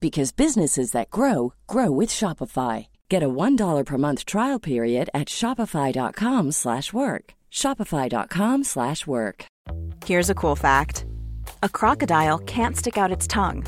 because businesses that grow grow with Shopify. Get a $1 per month trial period at Shopify.com slash work. Shopify.com slash work. Here's a cool fact. A crocodile can't stick out its tongue.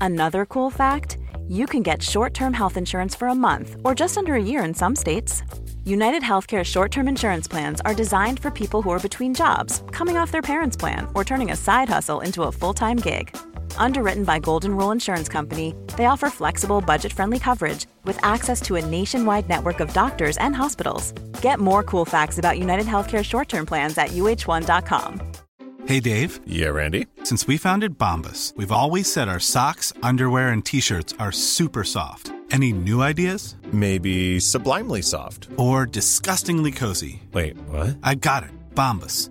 Another cool fact, you can get short-term health insurance for a month or just under a year in some states. United Healthcare short term insurance plans are designed for people who are between jobs, coming off their parents' plan, or turning a side hustle into a full time gig. Underwritten by Golden Rule Insurance Company, they offer flexible, budget friendly coverage with access to a nationwide network of doctors and hospitals. Get more cool facts about United Healthcare short term plans at uh1.com. Hey, Dave. Yeah, Randy. Since we founded Bombus, we've always said our socks, underwear, and t shirts are super soft. Any new ideas? Maybe sublimely soft. Or disgustingly cozy. Wait, what? I got it. Bombus.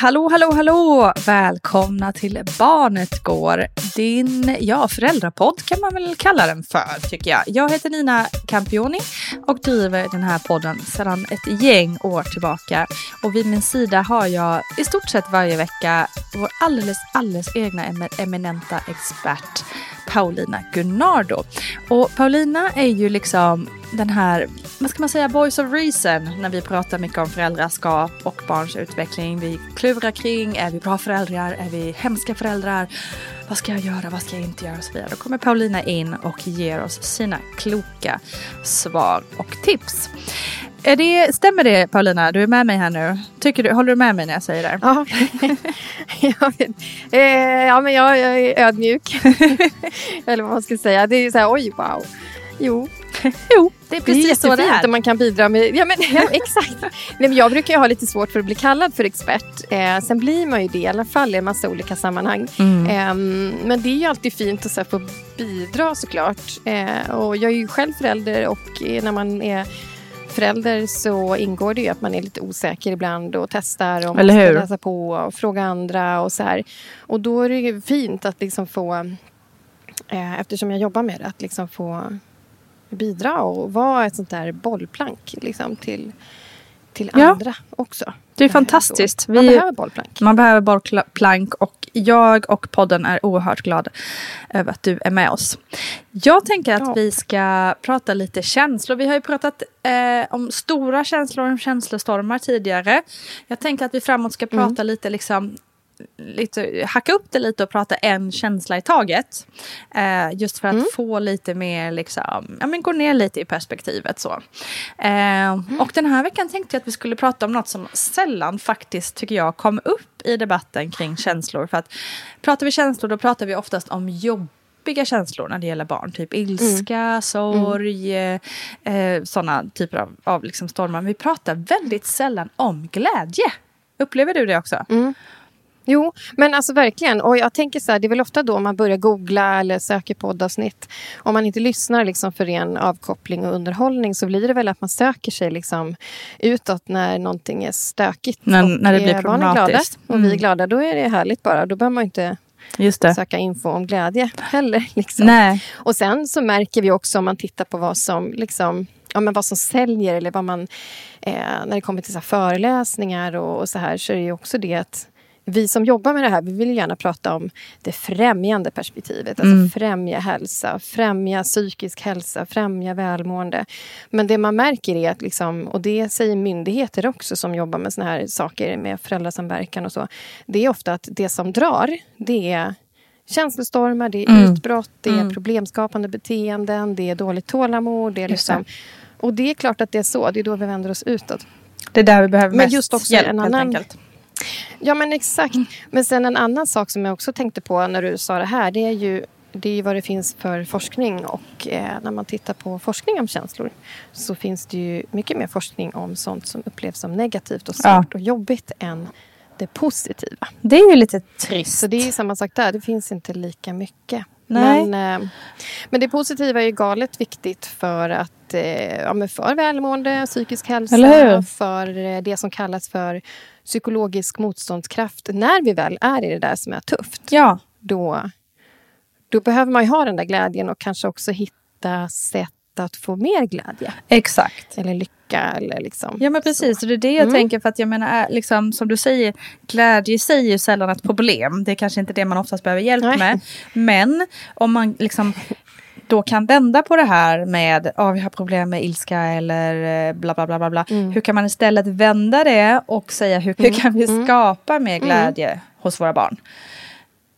Hallå, hallå, hallå! Välkomna till Barnet går. Din, ja, föräldrapodd kan man väl kalla den för, tycker jag. Jag heter Nina Campioni och driver den här podden sedan ett gäng år tillbaka. Och vid min sida har jag i stort sett varje vecka vår alldeles, alldeles egna eminenta expert Paulina Gunnardo. Och Paulina är ju liksom den här, vad ska man säga, voice of reason när vi pratar mycket om föräldraskap och barns utveckling. Vi klurar kring, är vi bra föräldrar, är vi hemska föräldrar? Vad ska jag göra, vad ska jag inte göra och så vidare. Då kommer Paulina in och ger oss sina kloka svar och tips. Är det, stämmer det Paulina? Du är med mig här nu. Tycker du, håller du med mig när jag säger det? Ja. Eh, ja men jag, jag är ödmjuk. Eller vad man ska säga. Det är ju så här, oj wow. Jo, Jo, det är det är precis så det är. om man kan bidra med... Ja, men, ja, exakt. Nej, men jag brukar ju ha lite svårt för att bli kallad för expert. Eh, sen blir man ju det i alla fall i en massa olika sammanhang. Mm. Eh, men det är ju alltid fint att så här, få bidra såklart. Eh, och jag är ju själv förälder och eh, när man är förälder så ingår det ju att man är lite osäker ibland och testar och måste hur? läsa på och fråga andra och så här. Och då är det ju fint att liksom få, eh, eftersom jag jobbar med det, att liksom få bidra och vara ett sånt där bollplank liksom, till, till Ja. andra också. Det är fantastiskt. så. Man Vi- behöver bollplank. Man behöver bollplank och jag och podden är oerhört glada över att du är med oss. Jag tänker att Ja. vi ska prata lite känslor. Vi har ju pratat eh, om stora känslor och känslostormar tidigare. Jag tänker att vi framåt ska prata lite liksom Lite, hacka upp det lite och prata en känsla i taget. Eh, just för att få lite mer, liksom, ja men gå ner lite i perspektivet så. Eh, Och den här veckan tänkte jag att vi skulle prata om något som sällan faktiskt, tycker jag, kom upp i debatten kring känslor. För att pratar vi känslor då pratar vi oftast om jobb djupiga känslor när det gäller barn. Typ ilska, sorg, eh, eh, sådana typer av, av liksom stormar. Men vi pratar väldigt sällan om glädje. Upplever du det också? Jo, men alltså verkligen. Och jag tänker så här, det är väl ofta då man börjar googla eller söker poddavsnitt. Om man inte lyssnar liksom för ren avkoppling och underhållning så blir det väl att man söker sig liksom utåt när någonting är stökigt. När- när det blir barnen glada problematiskt. och vi är Mm. glada, då är det härligt bara. Då behöver man inte Just det. söka info om glädje heller. Liksom. Nej. Och sen så märker vi också om man tittar på vad som liksom Ja, men vad som säljer eller vad man... Eh, när det kommer till så föreläsningar och, och så här så är det ju också det att vi som jobbar med det här, vi vill gärna prata om det främjande perspektivet. Alltså Mm. främja hälsa, främja psykisk hälsa, främja välmående. Men det man märker är att, liksom, och det säger myndigheter också som jobbar med såna här saker med föräldrasamverkan och så. Det är ofta att det som drar, det är känslostormar, det är Mm. utbrott, det är Mm. problemskapande beteenden, det är dåligt tålamod. Det är liksom, och det är klart att det är så, det är då vi vänder oss utåt. Det är där vi behöver Men mest just också hjälp en helt annan- enkelt. Ja, men exakt. Men sen en annan sak som jag också tänkte på när du sa det här, det är ju det är vad det finns för forskning och eh, när man tittar på forskning om känslor så finns det ju mycket mer forskning om sånt som upplevs som negativt och Ja. svårt och jobbigt än det positiva. Det är ju lite trist. Så det är samma sak där, det finns inte lika mycket. Nej. Men, eh, men det positiva är ju galet viktigt för att eh, ja, för välmående, psykisk hälsa, för eh, det som kallas för psykologisk motståndskraft. När vi väl är i det där som är tufft, Ja, då, då behöver man ju ha den där glädjen och kanske också hitta sätt att få mer glädje. exakt. Eller lycka eller liksom. Ja men precis, och det är det jag Mm. tänker för att jag menar, liksom, som du säger, glädje i sig är ju sällan ett problem. Det är kanske inte det man oftast behöver hjälp Nej. med. Men om man liksom då kan vända på det här med att vi har problem med ilska eller eh, bla bla bla bla bla. Mm. Hur kan man istället vända det och säga hur, hur kan vi Mm. skapa mer glädje hos våra barn?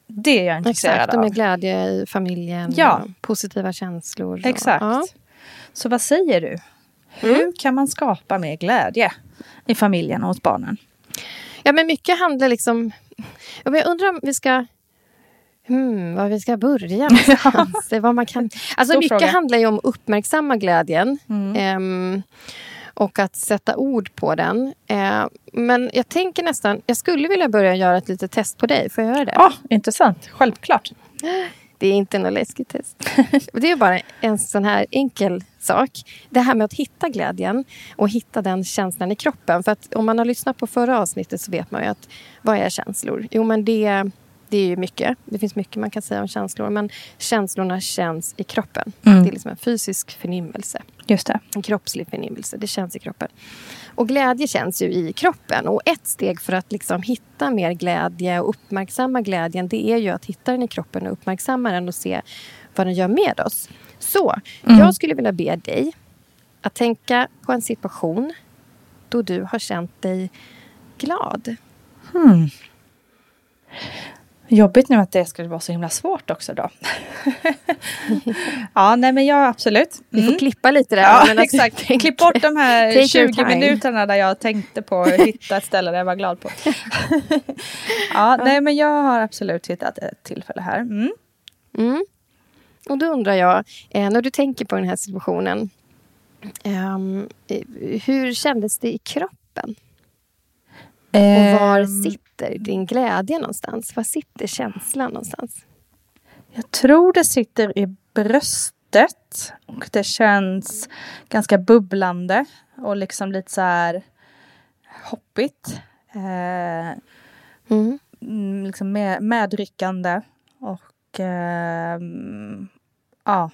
Det är jag intresserad Exakt, av. med glädje i familjen. Ja. Positiva känslor. och- Exakt. ja. Så vad säger du? Hur kan man skapa mer glädje i familjen och hos barnen? Ja, men mycket handlar liksom... Jag undrar om vi ska... Hmm, var vi ska börja någonstans. Det man kan... Alltså Stor mycket fråga. handlar ju om att uppmärksamma glädjen. Mm. ehm, och att sätta ord på den. Eh, men jag tänker nästan... Jag skulle vilja börja göra ett litet test på dig. Får jag göra det? Ja, intressant. Självklart. Det är inte något läskigt test. Det är bara en sån här enkel sak. Det här med att hitta glädjen och hitta den känslan i kroppen. För att om man har lyssnat på förra avsnittet så vet man ju att vad är känslor? Jo, men det, det är ju mycket. Det finns mycket man kan säga om känslor. Men känslorna känns i kroppen. Mm. Det är liksom en fysisk förnimmelse. Just det. En kroppslig förnimmelse. Det känns i kroppen. Och glädje känns ju i kroppen. Och ett steg för att liksom hitta mer glädje och uppmärksamma glädjen det är ju att hitta den i kroppen och uppmärksamma den och se vad den gör med oss. Så Mm. jag skulle vilja be dig att tänka på en situation då du har känt dig glad. Hmm. Jobbigt nu att det skulle vara så himla svårt också då. ja, nej men ja, absolut. Vi får Mm. klippa lite där. Ja, men exakt. tänk- Klipp bort de här Take your 20 time. minuterna där jag tänkte på att hitta ett ställe där jag var glad på. ja, nej men jag har absolut hittat ett tillfälle här. Mm. Mm. Och då undrar jag, eh, när du tänker på den här situationen. ehm, eh, hur kändes det i kroppen? Var Ehm, sitter din glädje någonstans? Var sitter känslan någonstans? Jag tror det sitter i bröstet och det känns ganska bubblande och liksom lite så här hoppigt. Eh, Mm. mm, liksom med, medryckande och eh, ja,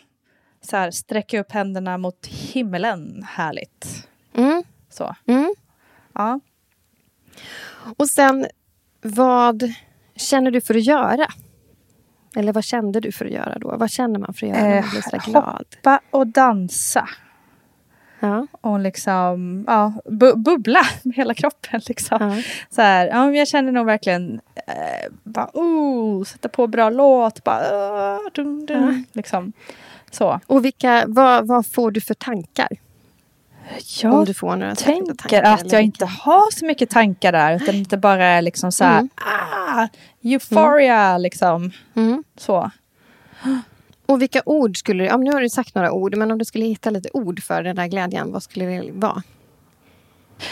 så här sträcka upp händerna mot himlen. Härligt. Mm. Så, Mm. ja. Och sen, vad känner du för att göra? Eller vad kände du för att göra då? Vad känner man för att göra när man blir så där glad? Hoppa och dansa. Ja. Och liksom, ja, bu- bubbla med hela kroppen liksom. Ja. Så här, ja, jag känner nog verkligen, eh, bara, oh, sätta på bra låt, bara, uh, dun, dun, liksom. Så. Och vilka, vad, vad får du för tankar? Om Jag du får några tänker tankar, att eller jag inte har så mycket tankar där, utan inte bara är liksom så här, Mm. ah, euphoria liksom. Mm. Så. Och vilka ord skulle du... Ja, nu har du sagt några ord, men om du skulle hitta lite ord för den där glädjen, vad skulle det vara?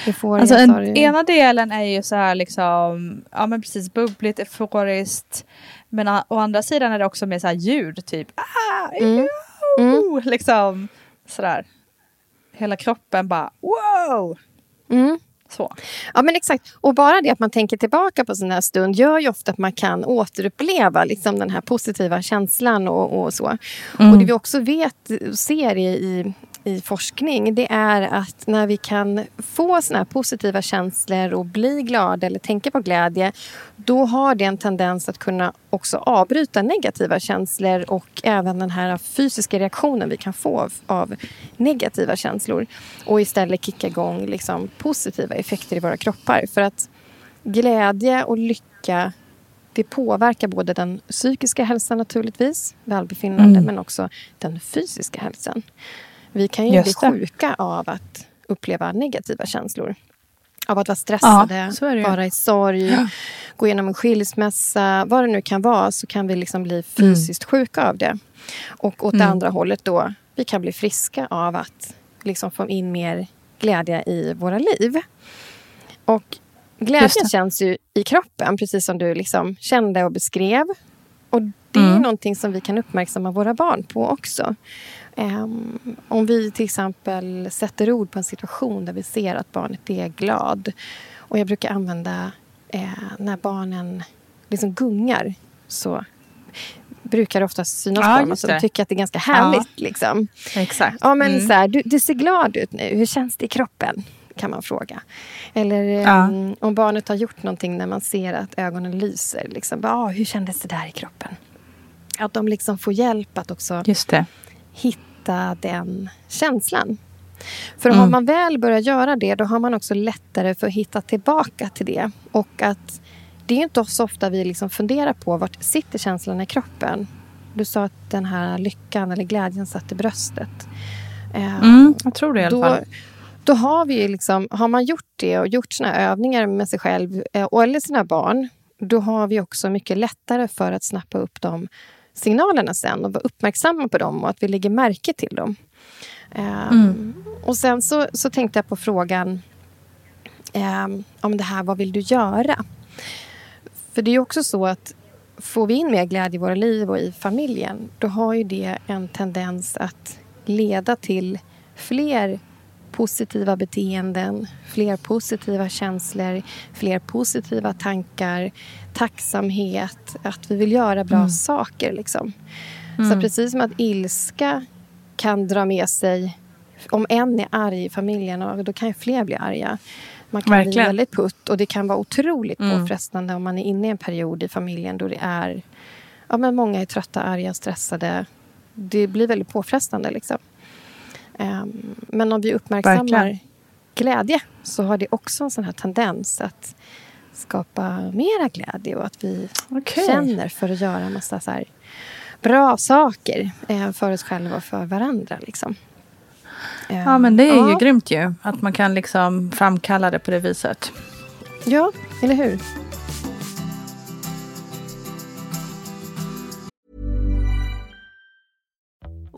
Euforisk, Alltså en, du. ena delen är ju så här liksom, ja men precis bubbligt, euforiskt. Men a- å andra sidan är det också med så här ljud, typ ah, Mm. jo, liksom sådär. Hela kroppen bara wow. Mm. Så. Ja, men exakt. Och bara det att man tänker tillbaka på sån här stund gör ju ofta att man kan återuppleva liksom, den här positiva känslan och, och så. Och det vi också vet och ser i, i, i forskning det är att när vi kan få såna här positiva känslor och bli glada eller tänka på glädje då har det en tendens att kunna också avbryta negativa känslor och även den här fysiska reaktionen vi kan få av, av negativa känslor och istället kicka igång liksom positiva effekter i våra kroppar. För att glädje och lycka det påverkar både den psykiska hälsan naturligtvis, välbefinnande, Mm. men också den fysiska hälsan. Vi kan ju Just bli det. sjuka av att uppleva negativa känslor. Av att vara stressade, Ja, är det vara i sorg, gå igenom en skilsmässa, vad det nu kan vara, så kan vi liksom bli fysiskt sjuka av det. Och åt det Mm. andra hållet då, vi kan bli friska av att liksom få in mer glädje i våra liv. Och glädje det. känns ju i kroppen, precis som du liksom kände och beskrev. Och det är Mm. någonting som vi kan uppmärksamma våra barn på också. Ehm, om vi till exempel sätter ord på en situation där vi ser att barnet är glad. Och jag brukar använda eh, när barnen liksom gungar så brukar det ofta synas Ja, på dem. just Alltså, de det. tycker att det är ganska härligt. Liksom. Exakt. Ja, men Mm. så här, du, du ser glad ut nu. Hur känns det i kroppen? Kan man fråga. Eller Ja. um, om barnet har gjort någonting när man ser att ögonen lyser. Liksom, ah, hur kändes det där i kroppen? Att de liksom får hjälp att också det. Hitta den känslan. För Mm. har man väl börjat göra det, då har man också lättare för att hitta tillbaka till det. Och att det är inte så ofta vi liksom funderar på vart sitter känslan i kroppen. Du sa att den här lyckan eller glädjen satt i bröstet. Eh, Mm, jag tror det i alla då, fall. då har vi liksom, har man gjort det och gjort här övningar med sig själv eh, och eller sina barn, då har vi också mycket lättare för att snappa upp de signalerna sen och vara uppmärksamma på dem och att vi lägger märke till dem. Ehm, Och sen så, så tänkte jag på frågan ehm, om det här, vad vill du göra? För det är också så att får vi in mer glädje i våra liv och i familjen, då har ju det en tendens att leda till fler positiva beteenden, fler positiva känslor, fler positiva tankar, tacksamhet, att vi vill göra bra saker. Liksom. Så precis som att ilska kan dra med sig, om en är arg i familjen, och då kan fler bli arga. Man kan bli Verkligen. väldigt putt och det kan vara otroligt Mm. påfrestande om man är inne i en period i familjen då det är ja, men många är trötta, arga, stressade. Det blir väldigt påfrestande. Liksom. Ehm, men om vi uppmärksammar Verkligen. glädje så har det också en sån här tendens att skapa mera glädje och att vi Okej. känner för att göra en massa så här bra saker eh, för oss själva och för varandra. Liksom. Ja, men det är ju ja. grymt ju. Att man kan liksom framkalla det på det viset. Ja, eller hur?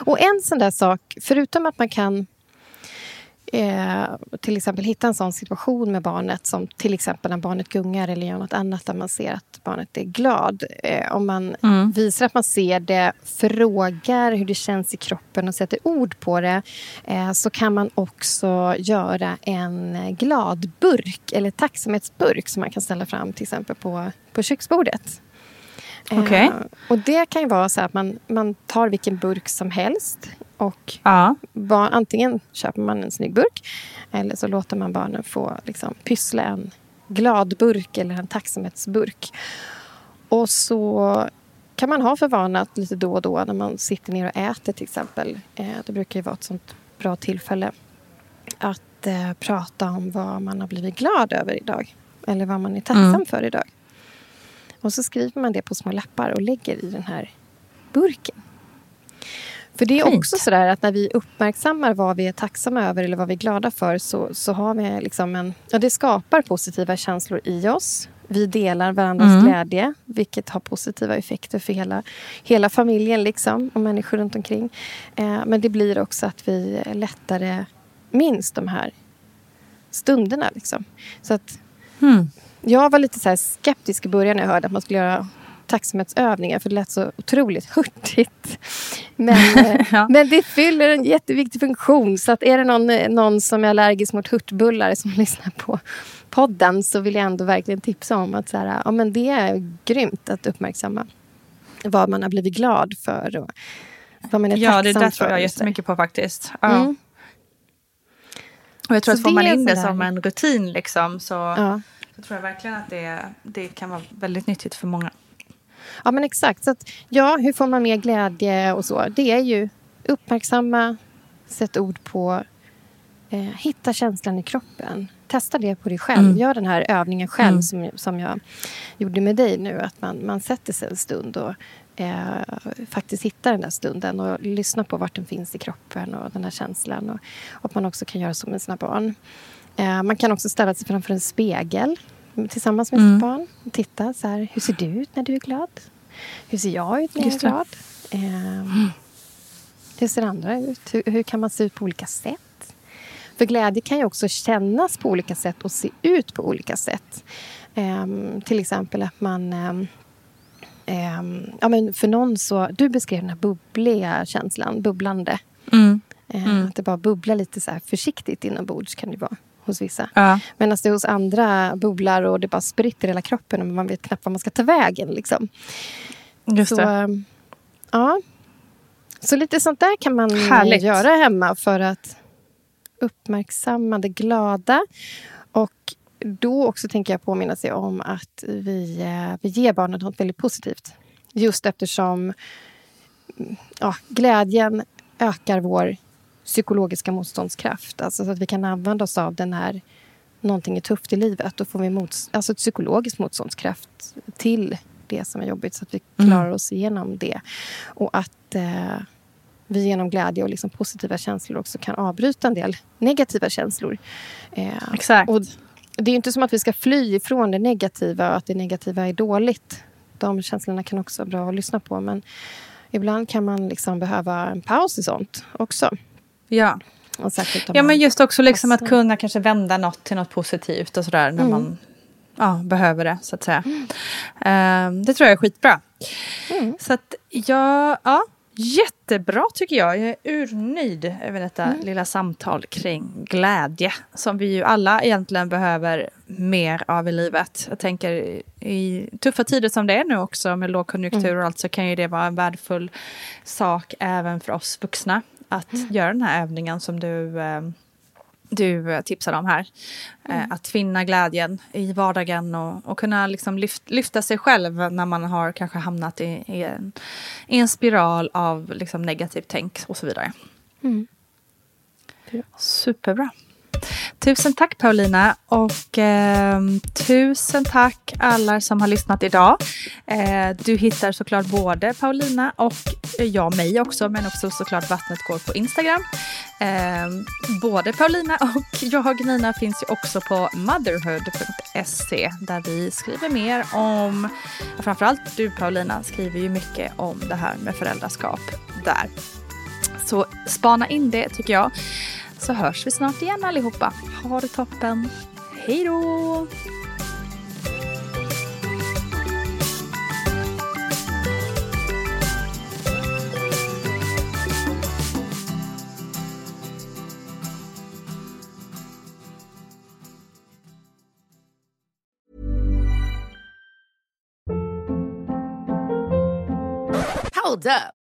Och en sån där sak, förutom att man kan eh, till exempel hitta en sån situation med barnet som till exempel när barnet gungar eller gör något annat där man ser att barnet är glad. Eh, om man Mm. visar att man ser det, frågar hur det känns i kroppen och sätter ord på det eh, så kan man också göra en gladburk eller tacksamhetsburk som man kan ställa fram till exempel på, på köksbordet. Okej. Eh, och det kan ju vara så att man, man tar vilken burk som helst och Ja. ba, antingen köper man en snygg burk eller så låter man barnen få liksom, pyssla en gladburk eller en tacksamhetsburk. Och så kan man ha för vana att lite då och då när man sitter ner och äter till exempel. Eh, det brukar ju vara ett sånt bra tillfälle att eh, prata om vad man har blivit glad över idag. Eller vad man är tacksam Mm. för idag. Och så skriver man det på små lappar och lägger i den här burken. För det är Fint. också så där att när vi uppmärksammar vad vi är tacksamma över eller vad vi är glada för så, så har vi liksom en... Ja, det skapar positiva känslor i oss. Vi delar varandras Mm. glädje, vilket har positiva effekter för hela, hela familjen liksom, och människor runt omkring. Eh, men det blir också att vi lättare minns de här stunderna. Liksom. Så att Hmm. Jag var lite så skeptisk i början när jag hörde att man skulle göra tacksamhetsövningar för det lät så otroligt hurtigt. Men, eh, Ja. men det fyller en jätteviktig funktion. Så att är det någon, eh, någon som är allergisk mot hurtbullar som lyssnar på podden så vill jag ändå verkligen tipsa om att så här, ja, men det är grymt att uppmärksamma vad man har blivit glad för och vad man är Ja, det tacksam där för. tror jag och så. jättemycket på faktiskt. Ja. Mm. Och jag tror Så att får det man in det som en rutin liksom, så, Ja. Så tror jag verkligen att det, det kan vara väldigt nyttigt för många. Ja, men exakt. Så att, ja, hur får man mer glädje och så? Det är ju uppmärksamma, sätt ord på, eh, hitta känslan i kroppen. Testa det på dig själv. Mm. Gör den här övningen själv Mm. som, som jag gjorde med dig nu. Att man, man sätter sig en stund och eh, faktiskt hittar den där stunden och lyssnar på vart den finns i kroppen och den här känslan. Och, och att man också kan göra så med sina barn. Eh, man kan också ställa sig framför en spegel tillsammans med Mm. sitt barn. Och titta så här, hur ser du ut när du är glad? Hur ser jag ut när jag är glad? Eh, hur ser andra ut? Hur, hur kan man se ut på olika sätt? För glädje kan ju också kännas på olika sätt och se ut på olika sätt. Ehm, till exempel att man... ehm, ehm, ja, men för någon så... Du beskrev den här bubbliga känslan, bubblande. Mm. Mm. Att det bara bubblar lite så försiktigt inombords kan det vara hos vissa. Ja. Medan det hos andra bubblar och det bara spritter i hela kroppen och man vet knappt var man ska ta vägen. Liksom. Just Så, ehm, ja. så lite sånt där kan man eh, Härligt. göra hemma för att uppmärksamma det glada. Och då också tänker jag påminna sig om att vi, eh, vi ger barnen något väldigt positivt. Just eftersom mm, ja, glädjen ökar vår psykologiska motståndskraft. Alltså så att vi kan använda oss av den här någonting är tufft i livet. Då får vi mots- alltså ett psykologisk motståndskraft till det som är jobbigt så att vi Mm. klarar oss igenom det. Och att eh, vi genom glädje och liksom positiva känslor också kan avbryta en del negativa känslor. Eh, Exakt. och det är inte som att vi ska fly ifrån det negativa och att det negativa är dåligt. De känslorna kan också vara bra att lyssna på. Men ibland kan man liksom behöva en paus i sånt också. Ja. Och särskilt Ja, men just också liksom att kunna kanske vända något till något positivt och sådär när Mm. man ja, behöver det, så att säga. Ehm, det tror jag är skitbra. Mm. Så att jag, ja, jättebra tycker jag. Jag är urnöjd över detta Mm. lilla samtal kring glädje som vi ju alla egentligen behöver mer av i livet. Jag tänker i tuffa tider som det är nu också med lågkonjunktur och allt så kan ju det vara en värdefull sak även för oss vuxna att göra den här övningen som du eh, du eh, tipsade om här. Eh, Att finna glädjen i vardagen och, och kunna liksom lyft, lyfta sig själv när man har kanske hamnat i, i, en, i en spiral av liksom negativt tänk och så vidare. Mm. Superbra. Tusen tack Paulina och eh, tusen tack alla som har lyssnat idag. Eh, du hittar såklart både Paulina och eh, jag mig också men också såklart Vattnet går på Instagram. Eh, både Paulina och jag Nina finns ju också på motherhood.se där vi skriver mer om, framförallt du Paulina skriver ju mycket om det här med föräldraskap där. Så spana in det tycker jag. Så hörs vi snart igen allihopa. Ha det toppen. Hej då! Hold up.